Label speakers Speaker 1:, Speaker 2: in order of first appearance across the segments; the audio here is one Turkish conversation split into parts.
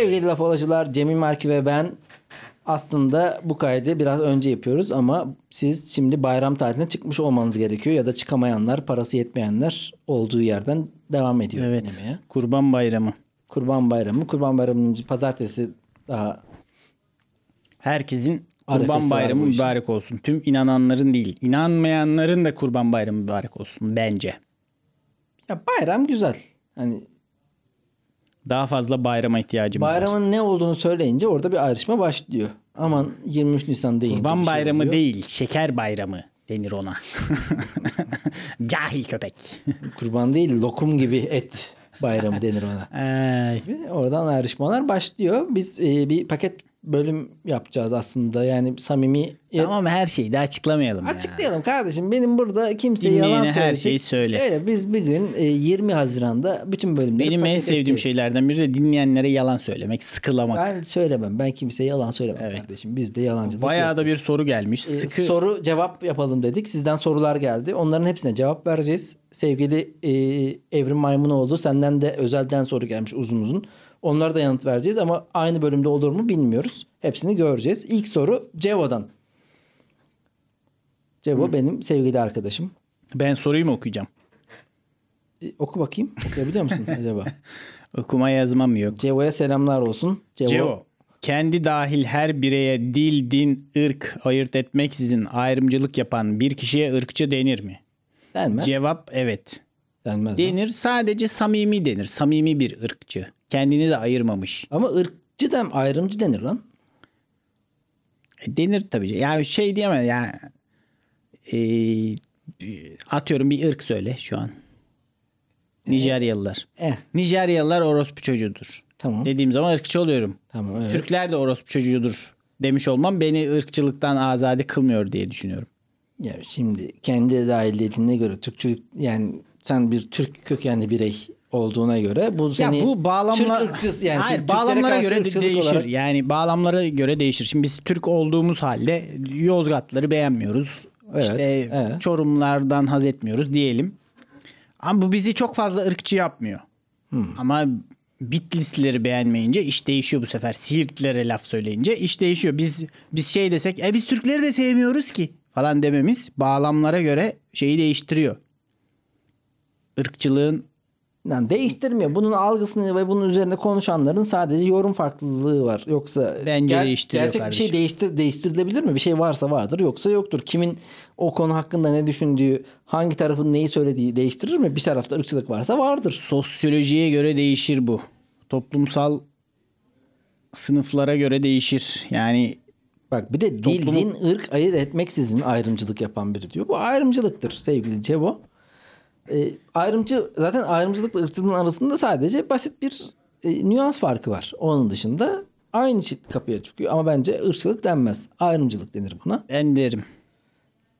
Speaker 1: Sevgili laf olacılar Cemil Marki ve ben aslında bu kaydı biraz önce yapıyoruz ama siz şimdi bayram tatiline çıkmış olmanız gerekiyor ya da çıkamayanlar, parası yetmeyenler olduğu yerden devam ediyor
Speaker 2: Evet.
Speaker 1: dinlemeye.
Speaker 2: Kurban Bayramı.
Speaker 1: Kurban Bayramı. Kurban Bayramı'nın pazartesi daha
Speaker 2: Herkesin Kurban Bayramı mübarek olsun. Tüm inananların değil, inanmayanların da Kurban Bayramı mübarek olsun bence.
Speaker 1: ya bayram güzel. Hani
Speaker 2: Daha fazla bayrama ihtiyacımız var.
Speaker 1: bayramın ne olduğunu söyleyince orada bir ayrışma başlıyor. Aman 23 Nisan deyince
Speaker 2: Kurban
Speaker 1: şey
Speaker 2: Bayramı
Speaker 1: oluyor.
Speaker 2: değil, şeker bayramı denir ona. Cahil köpek.
Speaker 1: Kurban değil lokum gibi et bayramı denir ona. Oradan ayrışmalar başlıyor. Biz e, bir paket bölüm yapacağız aslında. Yani samimi
Speaker 2: Tamam her şeyi de açıklamayalım ya.
Speaker 1: Açıklayalım kardeşim. Benim burada kimseye
Speaker 2: Dinleyene
Speaker 1: yalan
Speaker 2: her şeyi söyle.
Speaker 1: Söyle. Biz bir gün e, 20 Haziran'da bütün bölümleri
Speaker 2: Benim en sevdiğim
Speaker 1: edeceğiz.
Speaker 2: şeylerden biri de dinleyenlere yalan söylemek, sıkılamak.
Speaker 1: Ben söylemem. Ben kimseye yalan söylemem
Speaker 2: Evet.
Speaker 1: kardeşim. Bizde yalancılık
Speaker 2: Bayağı
Speaker 1: yok.
Speaker 2: da bir soru gelmiş.
Speaker 1: E,
Speaker 2: Sıkı
Speaker 1: Soru cevap yapalım dedik. Sizden sorular geldi. Onların hepsine cevap vereceğiz. Sevgili e, Evrim Maymunoğlu senden de özelden soru gelmiş uzun uzun. Onlara da yanıt vereceğiz ama aynı bölümde olur mu bilmiyoruz. Hepsini göreceğiz. İlk soru Cevo'dan. Cevo benim sevgili arkadaşım.
Speaker 2: ben soruyu mu okuyacağım?
Speaker 1: E, oku bakayım. Okuyabiliyor musun acaba?
Speaker 2: Okuma yazmam yok.
Speaker 1: Cevo'ya selamlar olsun. Cevo,
Speaker 2: Cevo. Kendi dahil her bireye dil, din, ırk ayırt etmeksizin ayrımcılık yapan bir kişiye ırkçı denir mi?
Speaker 1: denmez.
Speaker 2: Cevap evet.
Speaker 1: Denmez.
Speaker 2: Denir sadece samimi denir. Samimi bir ırkçı. Kendini de ayırmamış.
Speaker 1: Ama ırkçı dem ayrımcı denir lan.
Speaker 2: E, denir tabii. Yani şey diyemem yani e, atıyorum bir ırk söyle şu an. Nijeryalılar.
Speaker 1: Eh
Speaker 2: Nijeryalılar orospu çocuğudur.
Speaker 1: tamam.
Speaker 2: Dediğim zaman ırkçı oluyorum.
Speaker 1: Tamam evet.
Speaker 2: Türkler de orospu çocuğudur demiş olmam beni ırkçılıktan azade kılmıyor diye düşünüyorum.
Speaker 1: Ya şimdi kendi dahil dediğine göre Türkçülük yani sen bir Türk kökenli birey olduğuna göre bu seni
Speaker 2: ya bu bağlamla
Speaker 1: Türk ırkçısı yani
Speaker 2: Hayır, bağlamlara göre de değişir.
Speaker 1: olarak-
Speaker 2: Yani bağlamlara göre değişir. Şimdi biz Türk olduğumuz halde Yozgatları beğenmiyoruz.
Speaker 1: Evet,
Speaker 2: işte
Speaker 1: evet.
Speaker 2: Çorumlardan haz etmiyoruz diyelim. Ama bu bizi çok fazla ırkçı yapmıyor.
Speaker 1: Hmm.
Speaker 2: Ama Bitlislileri beğenmeyince iş değişiyor bu sefer. Siirtlilere laf söyleyince iş değişiyor. Biz biz şey desek e biz Türkleri de sevmiyoruz ki falan dememiz bağlamlara göre şeyi değiştiriyor. Irkçılığın
Speaker 1: Yani değiştirmiyor. Bunun algısını ve bunun üzerine konuşanların sadece yorum farklılığı var. Yoksa
Speaker 2: Bence değiştiriyor
Speaker 1: gerçek bir
Speaker 2: kardeşim.
Speaker 1: şey değiştir değiştirilebilir mi? Bir şey varsa vardır yoksa yoktur. Kimin o konu hakkında ne düşündüğü, hangi tarafın neyi söylediği değiştirir mi? Bir tarafta ırkçılık varsa vardır.
Speaker 2: sosyolojiye göre değişir bu. Toplumsal sınıflara göre değişir. Yani
Speaker 1: Bak bir de dil,
Speaker 2: Toplumu-
Speaker 1: din, ırk ayırt etmeksizin ayrımcılık yapan biri diyor. Bu ayrımcılıktır sevgili Cevo. Ee, ayrımcı zaten ayrımcılıkla ırkçılığın arasında sadece basit bir e, nüans farkı var. Onun dışında aynı şey kapıya çıkıyor ama bence ırkçılık denmez. Ayrımcılık denir buna.
Speaker 2: ben derim.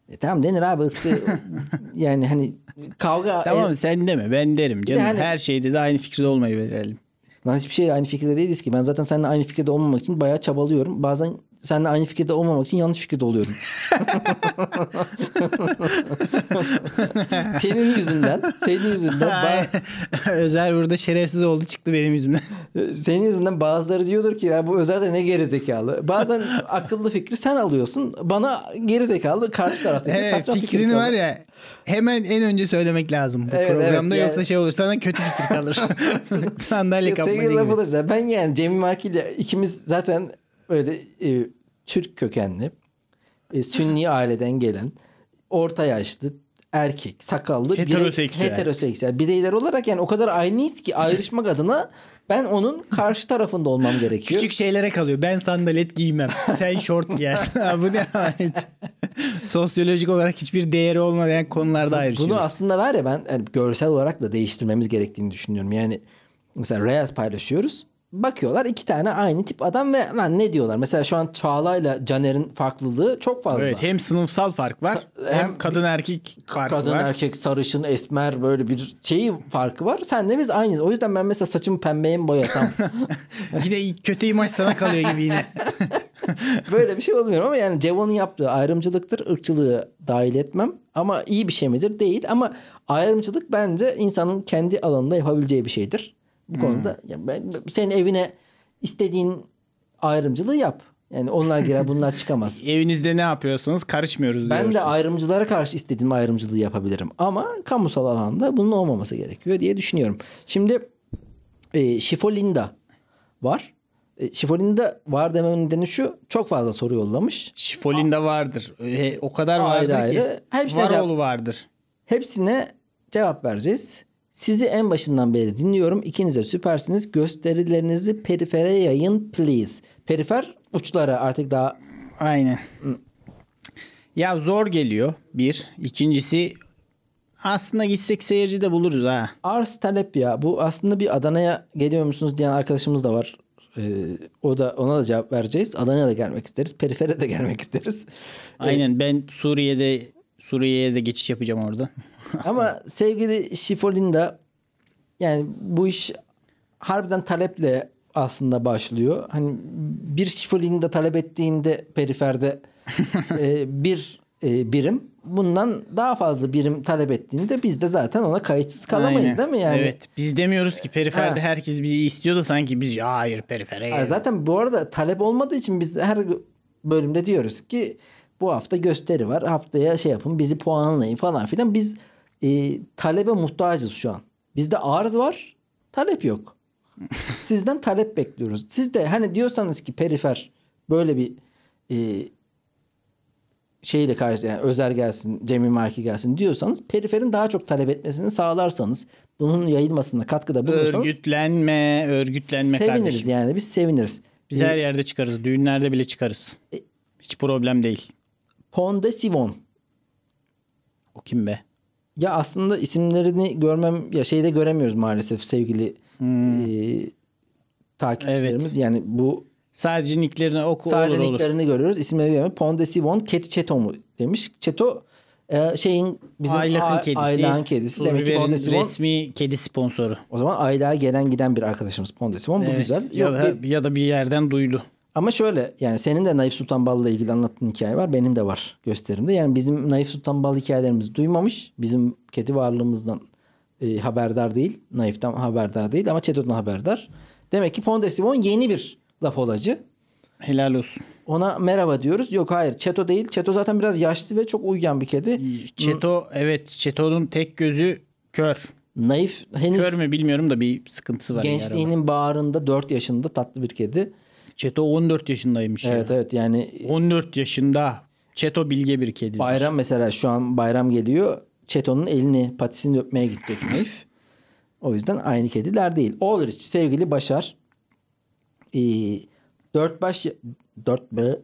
Speaker 1: E tamam denir abi ırkçı yani hani kavga
Speaker 2: Tamam
Speaker 1: e,
Speaker 2: sen deme ben derim. Canım
Speaker 1: hani-
Speaker 2: her şeyde de aynı fikirde olmayı verelim.
Speaker 1: lan hiçbir şey aynı fikirde değiliz ki. Ben zaten seninle aynı fikirde olmamak için bayağı çabalıyorum. Bazen seninle aynı fikirde olmamak için yanlış fikirde oluyorum. senin yüzünden, senin yüzünden, ba-
Speaker 2: Özer burada şerefsiz oldu çıktı benim yüzümden.
Speaker 1: senin yüzünden bazıları diyordur ki ya bu Özer de ne gerizekalı. Bazen akıllı fikri sen alıyorsun. Bana gerizekalı karşı taraftaki
Speaker 2: evet
Speaker 1: saçma fikir
Speaker 2: fikrini
Speaker 1: kalıyor.
Speaker 2: var ya hemen en önce söylemek lazım bu
Speaker 1: Evet,
Speaker 2: programda
Speaker 1: evet,
Speaker 2: yoksa
Speaker 1: yani-
Speaker 2: şey olur sana kötü fikir kalır. Sandalye kapmaca gibi.
Speaker 1: Ben yani Cemil Maki ile ikimiz zaten öyle e, Türk kökenli, e, Sünni aileden gelen, orta yaşlı, erkek, sakallı, birey-
Speaker 2: Heteroseksüel.
Speaker 1: heteroseksüel bireyler olarak yani o kadar aynıyız ki ayrışmak adına ben onun karşı tarafında olmam gerekiyor.
Speaker 2: Küçük şeylere kalıyor. Ben sandalet giymem. Sen şort giyersin. Bu ne ait? Sosyolojik olarak hiçbir değeri olmayan konularda ayrışıyoruz.
Speaker 1: Bunu aslında var ya ben yani görsel olarak da değiştirmemiz gerektiğini düşünüyorum. Yani mesela Reels paylaşıyoruz. Bakıyorlar iki tane aynı tip adam ve lan ne diyorlar? Mesela şu an Çağla'yla Caner'in farklılığı çok fazla.
Speaker 2: Evet hem sınıfsal fark var
Speaker 1: Hem
Speaker 2: hem kadın erkek farkı
Speaker 1: Kadın
Speaker 2: var.
Speaker 1: erkek sarışın esmer böyle bir şeyi farkı var. Senle biz aynıyız. O yüzden ben mesela saçımı pembeye mi boyasam
Speaker 2: Yine kötü imaj sana kalıyor gibi yine.
Speaker 1: böyle bir şey olmuyor ama yani Cevo'nun yaptığı ayrımcılıktır. ırkçılığı dahil etmem. Ama iyi bir şey midir? Değil. Ama ayrımcılık bence insanın kendi alanında yapabileceği bir şeydir. Bu
Speaker 2: Hmm.
Speaker 1: konuda ya ben, senin evine istediğin ayrımcılığı yap. Yani onlar girer bunlar çıkamaz.
Speaker 2: Evinizde ne yapıyorsanız karışmıyoruz
Speaker 1: Ben
Speaker 2: diyorsun.
Speaker 1: de ayrımcılara karşı istediğim ayrımcılığı yapabilirim. Ama kamusal alanda bunun olmaması gerekiyor diye düşünüyorum. Şimdi e, Şifolinda var. E, Şifolinda var dememin nedeni şu. Çok fazla soru yollamış.
Speaker 2: Şifolin'de vardır. E, o kadar
Speaker 1: Ayrı
Speaker 2: vardır ki.
Speaker 1: ayrı. Hepsine
Speaker 2: Varoğlu vardır.
Speaker 1: Hepsine cevap vereceğiz. Sizi en başından beri dinliyorum. İkiniz de süpersiniz. Gösterilerinizi perifere yayın please. Perifer uçlara artık daha
Speaker 2: Aynen. Ya zor geliyor bir. İkincisi aslında gitsek seyirci de buluruz ha.
Speaker 1: arz talep ya. Bu aslında bir Adana'ya geliyor musunuz diyen arkadaşımız da var. Ee, o da ona da cevap vereceğiz. Adana'ya da gelmek isteriz. Perifere de gelmek isteriz.
Speaker 2: Aynen ben Suriye'de Suriye'ye de geçiş yapacağım orada.
Speaker 1: Ama sevgili Şifolinda yani bu iş harbiden taleple aslında başlıyor. Hani bir Şifolinda talep ettiğinde periferde e, bir e, birim bundan daha fazla birim talep ettiğinde biz de zaten ona kayıtsız kalamayız
Speaker 2: Aynen.
Speaker 1: değil mi? Yani
Speaker 2: Evet biz demiyoruz ki periferde
Speaker 1: Ha.
Speaker 2: herkes bizi istiyor da sanki biz ya hayır perifere. Gel."
Speaker 1: Zaten bu arada talep olmadığı için biz her bölümde diyoruz ki bu hafta gösteri var. Haftaya şey yapın bizi puanlayın falan filan. Biz e, talebe muhtacız şu an. Bizde arz var. Talep yok. Sizden talep bekliyoruz. Siz de hani diyorsanız ki perifer böyle bir e, şeyle karşı yani özel gelsin, Cemil Marki gelsin diyorsanız periferin daha çok talep etmesini sağlarsanız bunun yayılmasına katkıda bulunursanız
Speaker 2: Örgütlenme, örgütlenme
Speaker 1: seviniriz
Speaker 2: kardeşim.
Speaker 1: yani biz seviniriz.
Speaker 2: Biz
Speaker 1: E,
Speaker 2: her yerde çıkarız. Düğünlerde bile çıkarız. Hiç problem değil.
Speaker 1: Pont de Sivon.
Speaker 2: O kim be?
Speaker 1: Ya aslında isimlerini görmem ya şeyde göremiyoruz maalesef sevgili
Speaker 2: Hmm.
Speaker 1: e, takipçilerimiz. Yani bu
Speaker 2: Sadece nicklerini oku
Speaker 1: sadece
Speaker 2: olur olur.
Speaker 1: nicklerini görüyoruz. İsimleri de Sivon, Keti Çeto mu demiş. Çeto e, şeyin bizim
Speaker 2: Aylak'ın kedisi.
Speaker 1: Aylak'ın kedisi. Demek ki
Speaker 2: Biber'in
Speaker 1: Pont de Sivon
Speaker 2: resmi kedi sponsoru.
Speaker 1: o zaman Aylak'a gelen giden bir arkadaşımız Pont de Sivon. Bu
Speaker 2: Evet.
Speaker 1: güzel.
Speaker 2: Ya,
Speaker 1: Yok,
Speaker 2: da,
Speaker 1: bir-
Speaker 2: ya da bir yerden duydu.
Speaker 1: Ama şöyle yani senin de Naif Sultan Bal'la ilgili anlattığın hikaye var. Benim de var gösterimde. Yani bizim Naif Sultan Bal hikayelerimizi duymamış. Bizim kedi varlığımızdan e, haberdar değil. Naif'ten haberdar değil ama Çeto'dan haberdar. Demek ki Pondesivon yeni bir laf olacı.
Speaker 2: Helal olsun.
Speaker 1: Ona merhaba diyoruz. Yok hayır Çeto değil. Çeto zaten biraz yaşlı ve çok uyuyan bir kedi.
Speaker 2: Çeto evet Çeto'nun tek gözü kör.
Speaker 1: Naif henüz
Speaker 2: Kör mü bilmiyorum da bir sıkıntısı var.
Speaker 1: gençliğinin bağrında 4 yaşında tatlı bir kedi.
Speaker 2: Çeto 14 yaşındaymış. ya.
Speaker 1: Evet evet yani
Speaker 2: 14 yaşında. Çeto bilge bir kedi.
Speaker 1: Bayram mesela şu an bayram geliyor. Çeto'nun elini patisini öpmeye gidecek Naif. O yüzden aynı kediler değil. Olrich sevgili Başar. Ee, 4 baş 4 be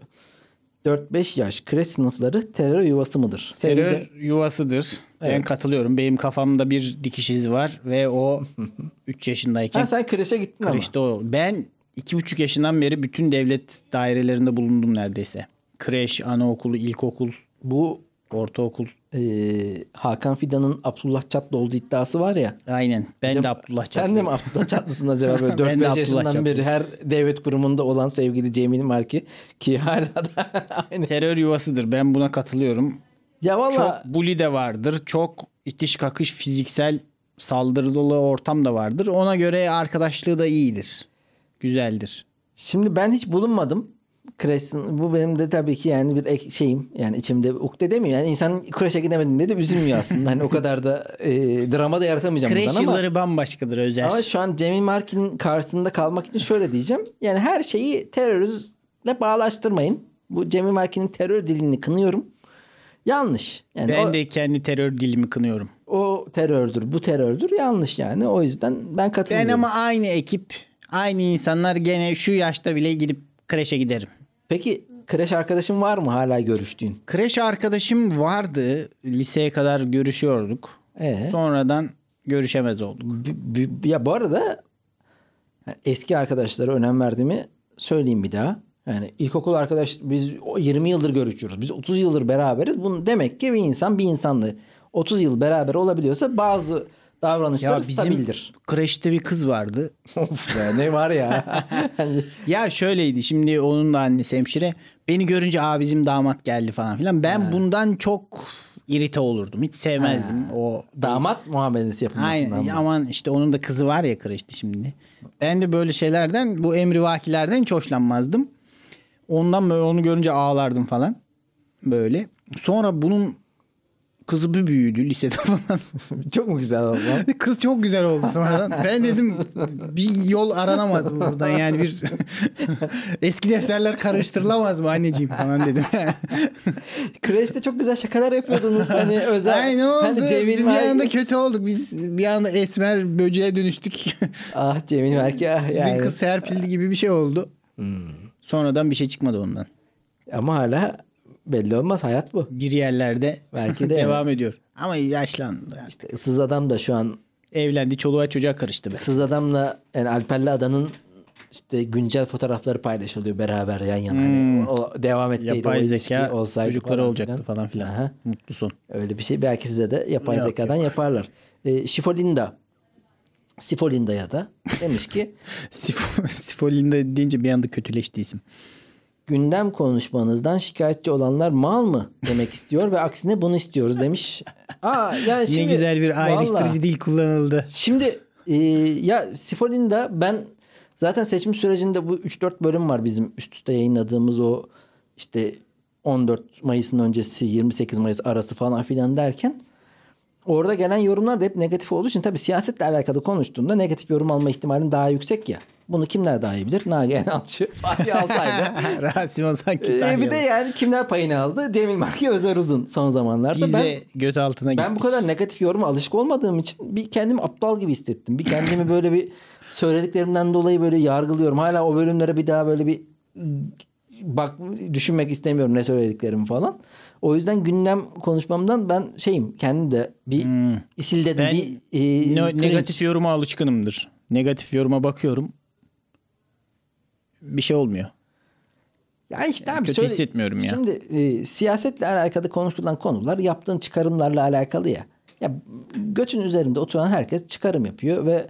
Speaker 1: 4-5 yaş kreş sınıfları terör yuvası mıdır? Sevgili
Speaker 2: Terör yuvasıdır. Ben
Speaker 1: Evet.
Speaker 2: katılıyorum. Benim kafamda bir dikiş izi var ve o 3 yaşındayken
Speaker 1: Ha, sen kreşe gittin ama.
Speaker 2: kreşte o. Ben 2,5 yaşından beri bütün devlet dairelerinde bulundum neredeyse. Kreş, anaokulu, ilkokul,
Speaker 1: Bu
Speaker 2: ortaokul.
Speaker 1: e, Hakan Fidan'ın Abdullah Çatlı olduğu iddiası var ya.
Speaker 2: Aynen. Ben
Speaker 1: Acaba
Speaker 2: de Abdullah
Speaker 1: Sen
Speaker 2: Çatlı.
Speaker 1: de mi Abdullah Çatlısın acaba böyle
Speaker 2: Ben de
Speaker 1: 4-5
Speaker 2: Abdullah
Speaker 1: yaşından
Speaker 2: Çatlı.
Speaker 1: beri her devlet kurumunda olan sevgili Cemil Marki ki hala da aynı.
Speaker 2: Terör yuvasıdır. Ben buna katılıyorum.
Speaker 1: Ya valla
Speaker 2: Çok bully de vardır. Çok itiş kakış fiziksel saldırı dolu ortam da vardır. Ona göre arkadaşlığı da iyidir. Güzeldir.
Speaker 1: Şimdi ben hiç bulunmadım. Kreş'in bu benim de tabii ki yani bir ek- şeyim yani içimde ukde demiyor. Yani insan kreşe gidemedim diye de üzülmüyor aslında. Hani o kadar da e, drama da yaratamayacağım
Speaker 2: Kreş
Speaker 1: buradan ama.
Speaker 2: yılları bambaşkadır Özer.
Speaker 1: Ama şu an Cemil Markin'in karşısında kalmak için şöyle diyeceğim. Yani her şeyi terörizle bağlaştırmayın. Bu Cemil Markin'in terör dilini kınıyorum. Yanlış. Yani
Speaker 2: ben
Speaker 1: o,
Speaker 2: de kendi terör dilimi kınıyorum.
Speaker 1: o terördür, bu terördür. Yanlış yani. O yüzden ben katılıyorum.
Speaker 2: Ben ama aynı ekip, aynı insanlar gene şu yaşta bile gidip kreşe giderim.
Speaker 1: Peki kreş arkadaşın var mı hala görüştüğün?
Speaker 2: Kreş arkadaşım vardı. Liseye kadar görüşüyorduk.
Speaker 1: Ee?
Speaker 2: Sonradan görüşemez olduk.
Speaker 1: B- b- ya bu arada eski arkadaşlara önem verdiğimi söyleyeyim bir daha. Yani ilkokul arkadaş biz o 20 yıldır görüşüyoruz. Biz 30 yıldır beraberiz. Bunu demek ki bir insan bir insanla 30 yıl beraber olabiliyorsa bazı davranışları
Speaker 2: Ya bizim
Speaker 1: stabildir.
Speaker 2: kreşte bir kız vardı.
Speaker 1: of ya ne var ya.
Speaker 2: Ya şöyleydi şimdi onun da annesi hemşire. Beni görünce aa bizim damat geldi falan filan. Ben bundan çok irite olurdum. Hiç sevmezdim o.
Speaker 1: damat muamelesi yapılmasından.
Speaker 2: Aynen
Speaker 1: mı?
Speaker 2: aman işte onun da kızı var ya kreşte şimdi. Ben de böyle şeylerden bu emrivakilerden hiç hoşlanmazdım. Ondan böyle onu görünce ağlardım falan. Böyle. Sonra bunun kızı bir büyüdü lisede falan.
Speaker 1: Çok mu güzel oldu?
Speaker 2: Kız çok güzel oldu sonradan. Ben dedim bir yol aranamaz mı buradan yani bir eski defterler karıştırılamaz mı anneciğim falan dedim.
Speaker 1: Kreşte çok güzel şakalar yapıyordunuz hani özel.
Speaker 2: Ay ne oldu?
Speaker 1: Hani Cemil
Speaker 2: bir
Speaker 1: Merke-
Speaker 2: anda kötü olduk. Biz bir anda esmer böceğe dönüştük.
Speaker 1: Ah Cemil Merke ah
Speaker 2: Sizin
Speaker 1: yani.
Speaker 2: kız serpildi gibi bir şey oldu. Sonradan bir şey çıkmadı ondan.
Speaker 1: Ama hala belli olmaz hayat bu.
Speaker 2: Bir yerlerde
Speaker 1: Belki de
Speaker 2: devam ediyor. Ama yaşlandı. yani.
Speaker 1: İşte ıssız adam da şu an
Speaker 2: Evlendi çoluğa çocuğa karıştı be.
Speaker 1: ıssız adamla yani Alper'le adanın işte güncel fotoğrafları paylaşılıyor beraber yan yana. Hani o devam etseydi o
Speaker 2: Yapay
Speaker 1: ilişki
Speaker 2: zeka
Speaker 1: olsaydı
Speaker 2: çocukları
Speaker 1: falan
Speaker 2: olacaktı falan filan.
Speaker 1: Aha.
Speaker 2: Mutlu son.
Speaker 1: Öyle bir şey belki size de yapay
Speaker 2: Yok,
Speaker 1: zekadan yaparlar. E, Şifolinda Sifolinda'ya da demiş ki
Speaker 2: Sifo- Sifolinda deyince bir anda kötüleşti isim.
Speaker 1: Gündem konuşmanızdan şikayetçi olanlar mal mı demek istiyor ve aksine bunu istiyoruz demiş. Aa yani şimdi
Speaker 2: ne güzel bir ayrıştırıcı
Speaker 1: Vallahi.
Speaker 2: dil kullanıldı.
Speaker 1: Şimdi e, ya Sifolinda ben zaten seçim sürecinde bu 3-4 bölüm var bizim üst üste yayınladığımız o işte 14 Mayıs'ın öncesi 28 Mayıs arası falan filan derken orada gelen yorumlar da hep negatif olduğu için tabii siyasetle alakalı konuştuğunda negatif yorum alma ihtimalin daha yüksek ya. Bunu kimler daha iyi bilir? Nagihan Alçı, Fatih Altaylı.
Speaker 2: Rasim Ozan
Speaker 1: Ee,
Speaker 2: Kütahyalı.
Speaker 1: bir de yani kimler payını aldı? Cemil Marki Özer Uzun son zamanlarda.
Speaker 2: Biz
Speaker 1: ben,
Speaker 2: de göt altına
Speaker 1: ben bu kadar negatif yoruma alışık olmadığım için bir kendimi aptal gibi hissettim. Bir kendimi böyle bir söylediklerimden dolayı böyle yargılıyorum. Hala o bölümlere bir daha böyle bir bak düşünmek istemiyorum ne söylediklerimi falan. O yüzden gündem konuşmamdan ben şeyim kendi de bir isildedim.
Speaker 2: Ben
Speaker 1: bir e,
Speaker 2: Ne- negatif yoruma alışkınımdır. Negatif yoruma bakıyorum. Bir şey olmuyor.
Speaker 1: Ya işte abi
Speaker 2: kötü
Speaker 1: söyle-
Speaker 2: hissetmiyorum ya.
Speaker 1: Şimdi e, siyasetle alakalı konuşulan konular yaptığın çıkarımlarla alakalı ya. Ya götün üzerinde oturan herkes çıkarım yapıyor ve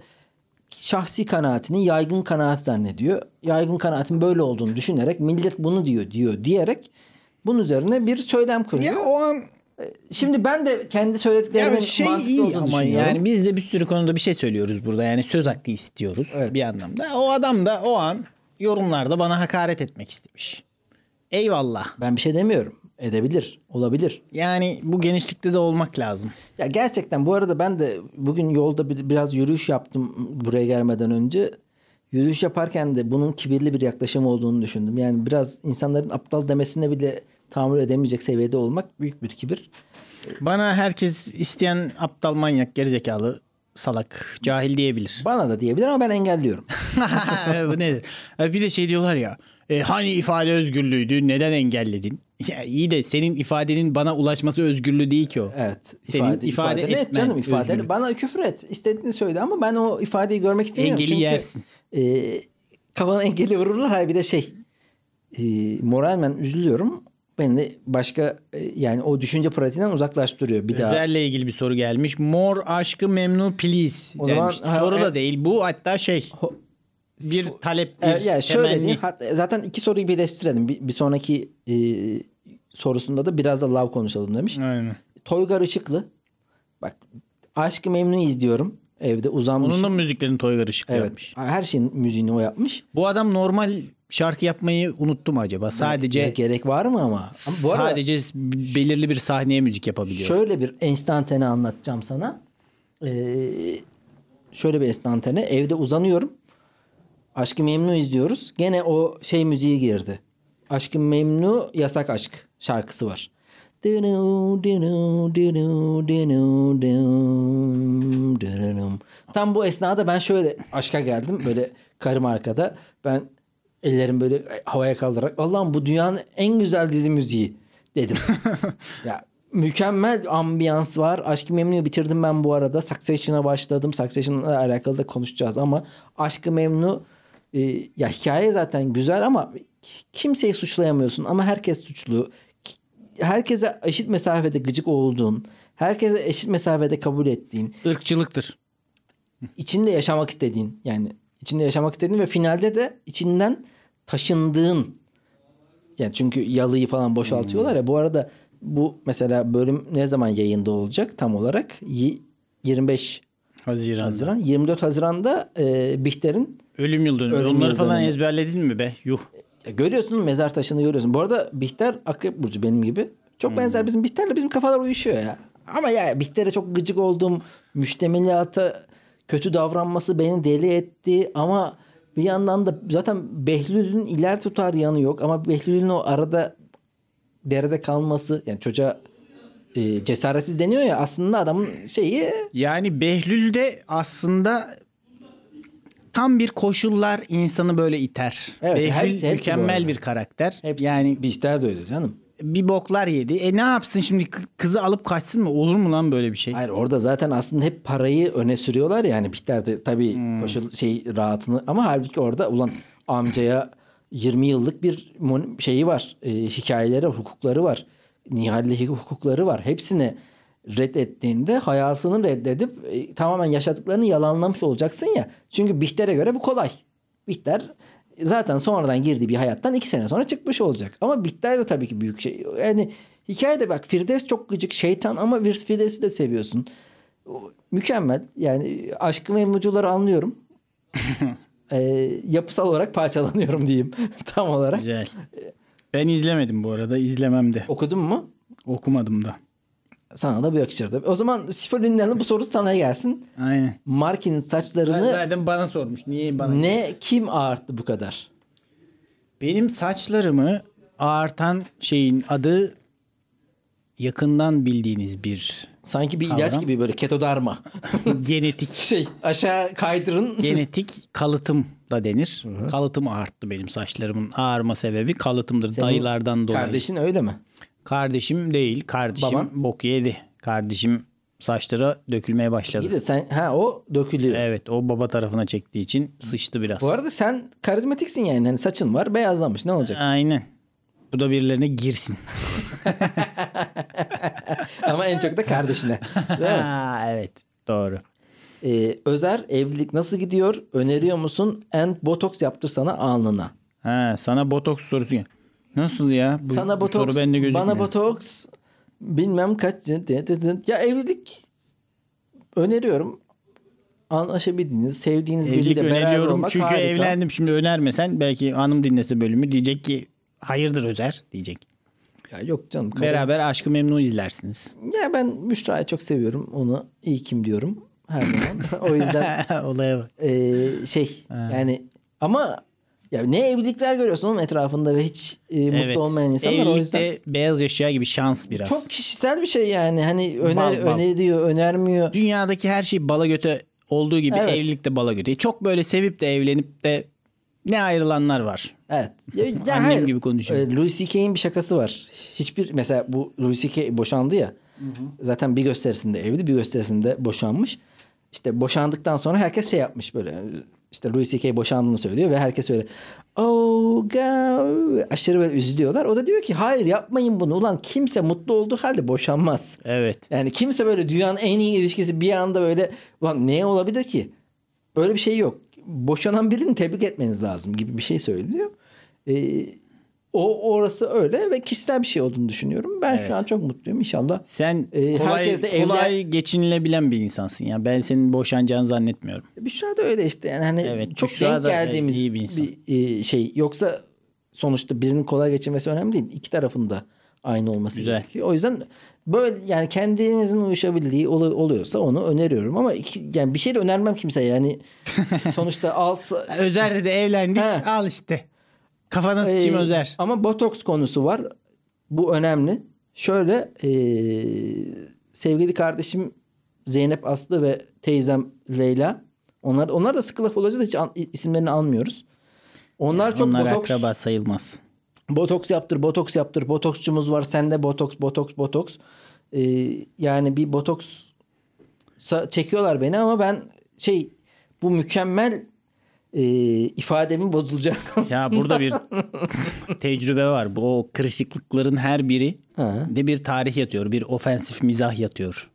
Speaker 1: şahsi kanaatini yaygın kanaat zannediyor. Yaygın kanaatin böyle olduğunu düşünerek millet bunu diyor diyor diyerek bunun üzerine bir söylem kuruyor.
Speaker 2: Ya o an
Speaker 1: Şimdi ben de kendi söylediklerimin
Speaker 2: ya şey
Speaker 1: mantıklı
Speaker 2: iyi
Speaker 1: olduğunu
Speaker 2: ama
Speaker 1: düşünüyorum.
Speaker 2: yani biz de bir sürü konuda bir şey söylüyoruz burada. Yani söz hakkı istiyoruz
Speaker 1: Evet.
Speaker 2: bir anlamda. O adam da o an yorumlarda bana hakaret etmek istemiş. Eyvallah.
Speaker 1: Ben bir şey demiyorum. Edebilir. Olabilir.
Speaker 2: Yani bu genişlikte de olmak lazım.
Speaker 1: Ya gerçekten bu arada ben de bugün yolda bir, biraz yürüyüş yaptım buraya gelmeden önce. Yürüyüş yaparken de bunun kibirli bir yaklaşım olduğunu düşündüm. Yani biraz insanların aptal demesine bile tahammül edemeyecek seviyede olmak büyük bir kibir.
Speaker 2: Bana herkes isteyen aptal manyak gerizekalı salak cahil diyebilir.
Speaker 1: Bana da diyebilir ama ben engelliyorum.
Speaker 2: bu nedir? Ha, Bir de şey diyorlar ya. e, hani ifade özgürlüğüydü neden engelledin? Ya iyi de senin ifadenin bana ulaşması özgürlüğü değil ki o.
Speaker 1: Evet.
Speaker 2: Senin ifade
Speaker 1: evet
Speaker 2: etmen
Speaker 1: canım ifade. Bana küfür et. istediğini söyle ama ben o ifadeyi görmek istemiyorum.
Speaker 2: Engeli
Speaker 1: Çünkü
Speaker 2: yersin.
Speaker 1: E, kafana engeli vururlar. Hayır bir de şey e, moralmen üzülüyorum. Beni de başka e, yani o düşünce pratiğinden uzaklaştırıyor. Bir daha
Speaker 2: Üzerle ilgili bir soru gelmiş. Mor aşkı memnun please.
Speaker 1: O zaman-
Speaker 2: denmiş.
Speaker 1: ha,
Speaker 2: soru da
Speaker 1: e-
Speaker 2: değil. Bu hatta şey
Speaker 1: Ho-
Speaker 2: bir talep bir
Speaker 1: E, yani şöyle
Speaker 2: temenni.
Speaker 1: diyeyim. Hatta zaten iki soruyu birleştirelim. Bir, bir sonraki e, sorusunda da biraz da lav konuşalım demiş.
Speaker 2: Aynen.
Speaker 1: Toygar Işıklı. Bak Aşkı Memnu izliyorum. Evde uzanmış.
Speaker 2: Onun da müziklerini Toygar Işıklı
Speaker 1: evet.
Speaker 2: yapmış.
Speaker 1: Her şeyin müziğini o yapmış.
Speaker 2: Bu adam normal şarkı yapmayı unuttu mu acaba? Sadece
Speaker 1: Ya gerek var mı ama? ama bu arada
Speaker 2: sadece belirli bir sahneye müzik yapabiliyor.
Speaker 1: şöyle bir enstantane anlatacağım sana. Ee, şöyle bir enstantane. Evde uzanıyorum. Aşkı Memnu izliyoruz. Gene o şey müziği girdi. Aşkı Memnu Yasak Aşk şarkısı var. Tam bu esnada ben şöyle aşka geldim. Böyle karım arkada. Ben ellerim böyle havaya kaldırarak Allah'ım bu dünyanın en güzel dizi müziği dedim. ya mükemmel ambiyans var. Aşkı Memnu'yu bitirdim ben bu arada. Succession'a başladım. Succession'la alakalı da konuşacağız ama Aşkı Memnu e, ya hikaye zaten güzel ama kimseyi suçlayamıyorsun ama herkes suçlu. Herkese eşit mesafede gıcık olduğun, herkese eşit mesafede kabul ettiğin,
Speaker 2: Irkçılıktır.
Speaker 1: içinde yaşamak istediğin yani içinde yaşamak istediğin ve finalde de içinden taşındığın yani çünkü yalıyı falan boşaltıyorlar ya bu arada bu mesela bölüm ne zaman yayında olacak tam olarak Y- 25
Speaker 2: Haziran.
Speaker 1: Haziran. 24 Haziran'da e, Bihter'in
Speaker 2: Ölüm yıl dönümü.
Speaker 1: Ölüm
Speaker 2: Onları
Speaker 1: yıl
Speaker 2: falan
Speaker 1: dönümü.
Speaker 2: ezberledin mi be? Yuh.
Speaker 1: Ya görüyorsun mezar taşını görüyorsun. Bu arada Bihter Akrep Burcu benim gibi. Çok
Speaker 2: Hmm.
Speaker 1: benzer bizim Bihter'le bizim kafalar uyuşuyor ya. Ama ya Bihter'e çok gıcık oldum. Müştemilata kötü davranması beni deli etti. Ama bir yandan da zaten Behlül'ün iler tutar yanı yok. Ama Behlül'ün o arada derede kalması yani çocuğa e, cesaretsiz deniyor ya aslında adamın şeyi
Speaker 2: Yani Behlül de aslında tam bir koşullar insanı böyle iter.
Speaker 1: Evet,
Speaker 2: Behlül
Speaker 1: hepsi- hepsi bu
Speaker 2: mükemmel bir karakter.
Speaker 1: hepsi,
Speaker 2: yani
Speaker 1: Bihter de öyle canım.
Speaker 2: Bir boklar yedi. E ne yapsın şimdi Kı- kızı alıp kaçsın mı? Olur mu lan böyle bir şey?
Speaker 1: Hayır orada zaten aslında hep parayı öne sürüyorlar ya yani Bihter de tabii
Speaker 2: Hmm.
Speaker 1: koşul şey rahatını ama halbuki orada ulan amcaya 20 yıllık bir şeyi var. E, hikayeleri, hukukları var. Nihal'le hukukları var. Hepsini reddettiğinde hayatını reddedip e, tamamen yaşadıklarını yalanlamış olacaksın ya. Çünkü Bihter'e göre bu kolay. Bihter zaten sonradan girdiği bir hayattan iki sene sonra çıkmış olacak. Ama Bihter de tabii ki büyük şey. Yani hikayede bak Firdevs çok gıcık şeytan ama bir Firdevs'i de seviyorsun. Mükemmel. Yani aşkı memnucuları anlıyorum. Ee, yapısal olarak parçalanıyorum diyeyim tam olarak.
Speaker 2: Güzel. Ben izlemedim bu arada. izlemem de.
Speaker 1: Okudun mu?
Speaker 2: Okumadım da.
Speaker 1: Sana da bu yakışırdı. O zaman Sifolinler'in bu soru sana gelsin.
Speaker 2: Aynen.
Speaker 1: Markin'in saçlarını
Speaker 2: Zaten bana sormuş. Niye bana?
Speaker 1: ne kim ağarttı bu kadar?
Speaker 2: Benim saçlarımı ağartan şeyin adı yakından bildiğiniz bir
Speaker 1: Sanki bir ilaç
Speaker 2: Kavram.
Speaker 1: gibi böyle ketodarma.
Speaker 2: genetik
Speaker 1: şey aşağı kaydırın.
Speaker 2: genetik kalıtım da denir. Kalıtım ağarttı benim saçlarımın ağarma sebebi kalıtımdır.
Speaker 1: Senin
Speaker 2: Dayılardan dolayı.
Speaker 1: Kardeşin öyle mi?
Speaker 2: Kardeşim değil. Kardeşim
Speaker 1: Baban?
Speaker 2: bok yedi. Kardeşim saçları dökülmeye başladı.
Speaker 1: İyi de sen ha o dökülüyor.
Speaker 2: Evet o baba tarafına çektiği için sıçtı biraz.
Speaker 1: Bu arada sen karizmatiksin yani. Hani saçın var beyazlamış ne olacak?
Speaker 2: Aynen. Bu da birilerine girsin.
Speaker 1: Ama en çok da kardeşine. Değil mi?
Speaker 2: Ha, evet doğru.
Speaker 1: Ee, Özer evlilik nasıl gidiyor? Öneriyor musun? And botoks yaptırsana alnına.
Speaker 2: Ha, sana botoks sorusu. Nasıl ya? Bu,
Speaker 1: Sana botoks,
Speaker 2: soru bende gözükmüyor.
Speaker 1: bana botoks bilmem kaç. Ya evlilik öneriyorum. Anlaşabildiğiniz, sevdiğiniz
Speaker 2: Evlilik
Speaker 1: biriyle beraber olmak
Speaker 2: çünkü
Speaker 1: harika.
Speaker 2: evlendim. Şimdi önermesen belki hanım dinlese bölümü diyecek ki hayırdır Özer diyecek.
Speaker 1: Ya yok canım. kabul-
Speaker 2: Beraber Aşkı Memnu izlersiniz.
Speaker 1: Ya ben Müşra'yı çok seviyorum. Onu iyi kim diyorum her zaman. o yüzden
Speaker 2: Olaya bak.
Speaker 1: Ee, şey yani ama ya ne evlilikler görüyorsun oğlum etrafında ve hiç e, mutlu
Speaker 2: Evet.
Speaker 1: olmayan insanlar o yüzden
Speaker 2: Evlilikte beyaz eşya gibi şans biraz.
Speaker 1: çok kişisel bir şey yani hani öner
Speaker 2: Bal, bal.
Speaker 1: öneriyor önermiyor
Speaker 2: Dünyadaki her şey bala göte olduğu gibi
Speaker 1: Evet.
Speaker 2: evlilikte bala göte. Çok böyle sevip de evlenip de ne ayrılanlar var.
Speaker 1: evet ya, ya
Speaker 2: Annem
Speaker 1: hayır.
Speaker 2: gibi konuşuyor.
Speaker 1: Ee, Louis C.K.'in bir şakası var hiçbir mesela bu Louis C.K. boşandı ya zaten bir gösterisinde evli bir gösterisinde boşanmış işte boşandıktan sonra herkes şey yapmış böyle işte Louis C.K. boşandığını söylüyor ve herkes böyle oh God aşırı böyle üzülüyorlar. O da diyor ki hayır yapmayın bunu. Ulan kimse mutlu olduğu halde boşanmaz.
Speaker 2: Evet.
Speaker 1: Yani kimse böyle dünyanın en iyi ilişkisi bir anda böyle ulan ne olabilir ki? Öyle bir şey yok. Boşanan birini tebrik etmeniz lazım gibi bir şey söylüyor. Ee, o orası öyle ve kişisel bir şey olduğunu düşünüyorum. Ben şu an çok mutluyum inşallah.
Speaker 2: Sen
Speaker 1: Ee,
Speaker 2: kolay,
Speaker 1: herkes de
Speaker 2: kolay geçinilebilen bir insansın ya. Ben senin boşanacağını zannetmiyorum.
Speaker 1: Büşra da öyle işte yani hani
Speaker 2: Evet,
Speaker 1: çok
Speaker 2: Büşra
Speaker 1: denk
Speaker 2: da
Speaker 1: geldiğimiz
Speaker 2: iyi bir insan.
Speaker 1: bir e, şey. Yoksa sonuçta birinin kolay geçirmesi önemli değil. İki tarafın da aynı olması
Speaker 2: Güzel.
Speaker 1: gerekiyor. O yüzden böyle yani kendinizin uyuşabildiği ol- oluyorsa onu öneriyorum ama iki, yani bir şey de önermem kimseye yani sonuçta alt
Speaker 2: Özer'de de evlendik.
Speaker 1: He.
Speaker 2: Al işte. Kafana sıçayım
Speaker 1: Ee,
Speaker 2: Özer.
Speaker 1: Ama botoks konusu var. Bu önemli. Şöyle e, sevgili kardeşim Zeynep Aslı ve teyzem Leyla. Onlar onlar da sıkı laf hiç an- isimlerini almıyoruz. Onlar çok
Speaker 2: Onlar
Speaker 1: botoks
Speaker 2: akraba sayılmaz.
Speaker 1: botoks yaptır, botoks yaptır. Botoksçumuz var. Sende botoks, botoks, botoks. Ee, yani bir botoks çekiyorlar beni ama ben şey bu mükemmel e, ifademin bozulacağı
Speaker 2: Ya burada bir tecrübe var. Bu o kırışıklıkların her biri
Speaker 1: Ha.
Speaker 2: de bir tarih yatıyor. Bir ofensif mizah yatıyor.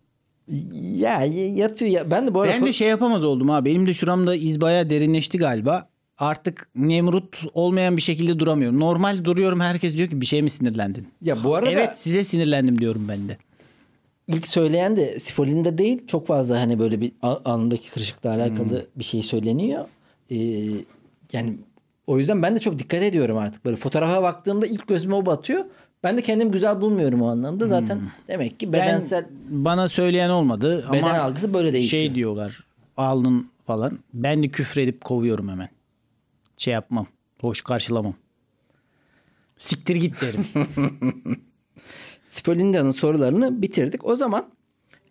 Speaker 1: Ya yatıyor ya. Ben de bu arada
Speaker 2: Ben de şey yapamaz oldum ha. Benim de şuramda iz bayağı derinleşti galiba. Artık Nemrut olmayan bir şekilde duramıyorum. Normal duruyorum herkes diyor ki bir şey mi sinirlendin?
Speaker 1: ya bu arada
Speaker 2: Evet size sinirlendim diyorum ben de.
Speaker 1: ilk söyleyen de Sifolin'de değil. Çok fazla hani böyle bir a- alnındaki kırışıkla alakalı bir şey söyleniyor. Ee, yani o yüzden ben de çok dikkat ediyorum artık. Böyle fotoğrafa baktığımda ilk gözüme o batıyor. Ben de kendimi güzel bulmuyorum o anlamda. Zaten demek ki bedensel
Speaker 2: Ben, bana söyleyen olmadı ama
Speaker 1: beden algısı böyle değişiyor.
Speaker 2: şey diyorlar alnın falan. Ben de küfredip kovuyorum hemen. Şey yapmam. Hoş karşılamam. Siktir git derim.
Speaker 1: Sfolinda'nın sorularını bitirdik. O zaman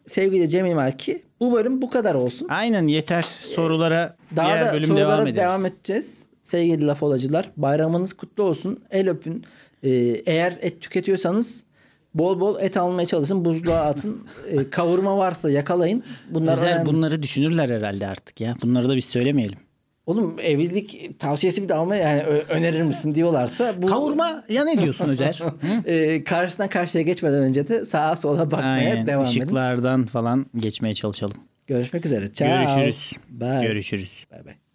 Speaker 1: sevgili Cemil Malki bu bölüm bu kadar olsun.
Speaker 2: Aynen yeter. Sorulara
Speaker 1: Daha
Speaker 2: diğer
Speaker 1: da
Speaker 2: bölüm
Speaker 1: sorulara
Speaker 2: devam
Speaker 1: devam,
Speaker 2: ederiz.
Speaker 1: edeceğiz. Sevgili laf olacılar bayramınız kutlu olsun. El öpün. Ee, eğer et tüketiyorsanız bol bol et almaya çalışın. Buzluğa atın. Ee, kavurma varsa yakalayın. Bunlar
Speaker 2: Güzel
Speaker 1: önemli.
Speaker 2: bunları düşünürler herhalde artık ya. Bunları da biz söylemeyelim.
Speaker 1: Oğlum evlilik tavsiyesi bir de almaya yani önerir misin diyorlarsa bu
Speaker 2: Kavurma ya ne diyorsun Özer?
Speaker 1: E, karşıdan karşıya geçmeden önce de sağa sola bakmaya
Speaker 2: Aynen.
Speaker 1: devam edin.
Speaker 2: Işıklardan falan geçmeye çalışalım.
Speaker 1: Görüşmek üzere. Ciao.
Speaker 2: Görüşürüz.
Speaker 1: Bye.
Speaker 2: Görüşürüz.
Speaker 1: Bye bye.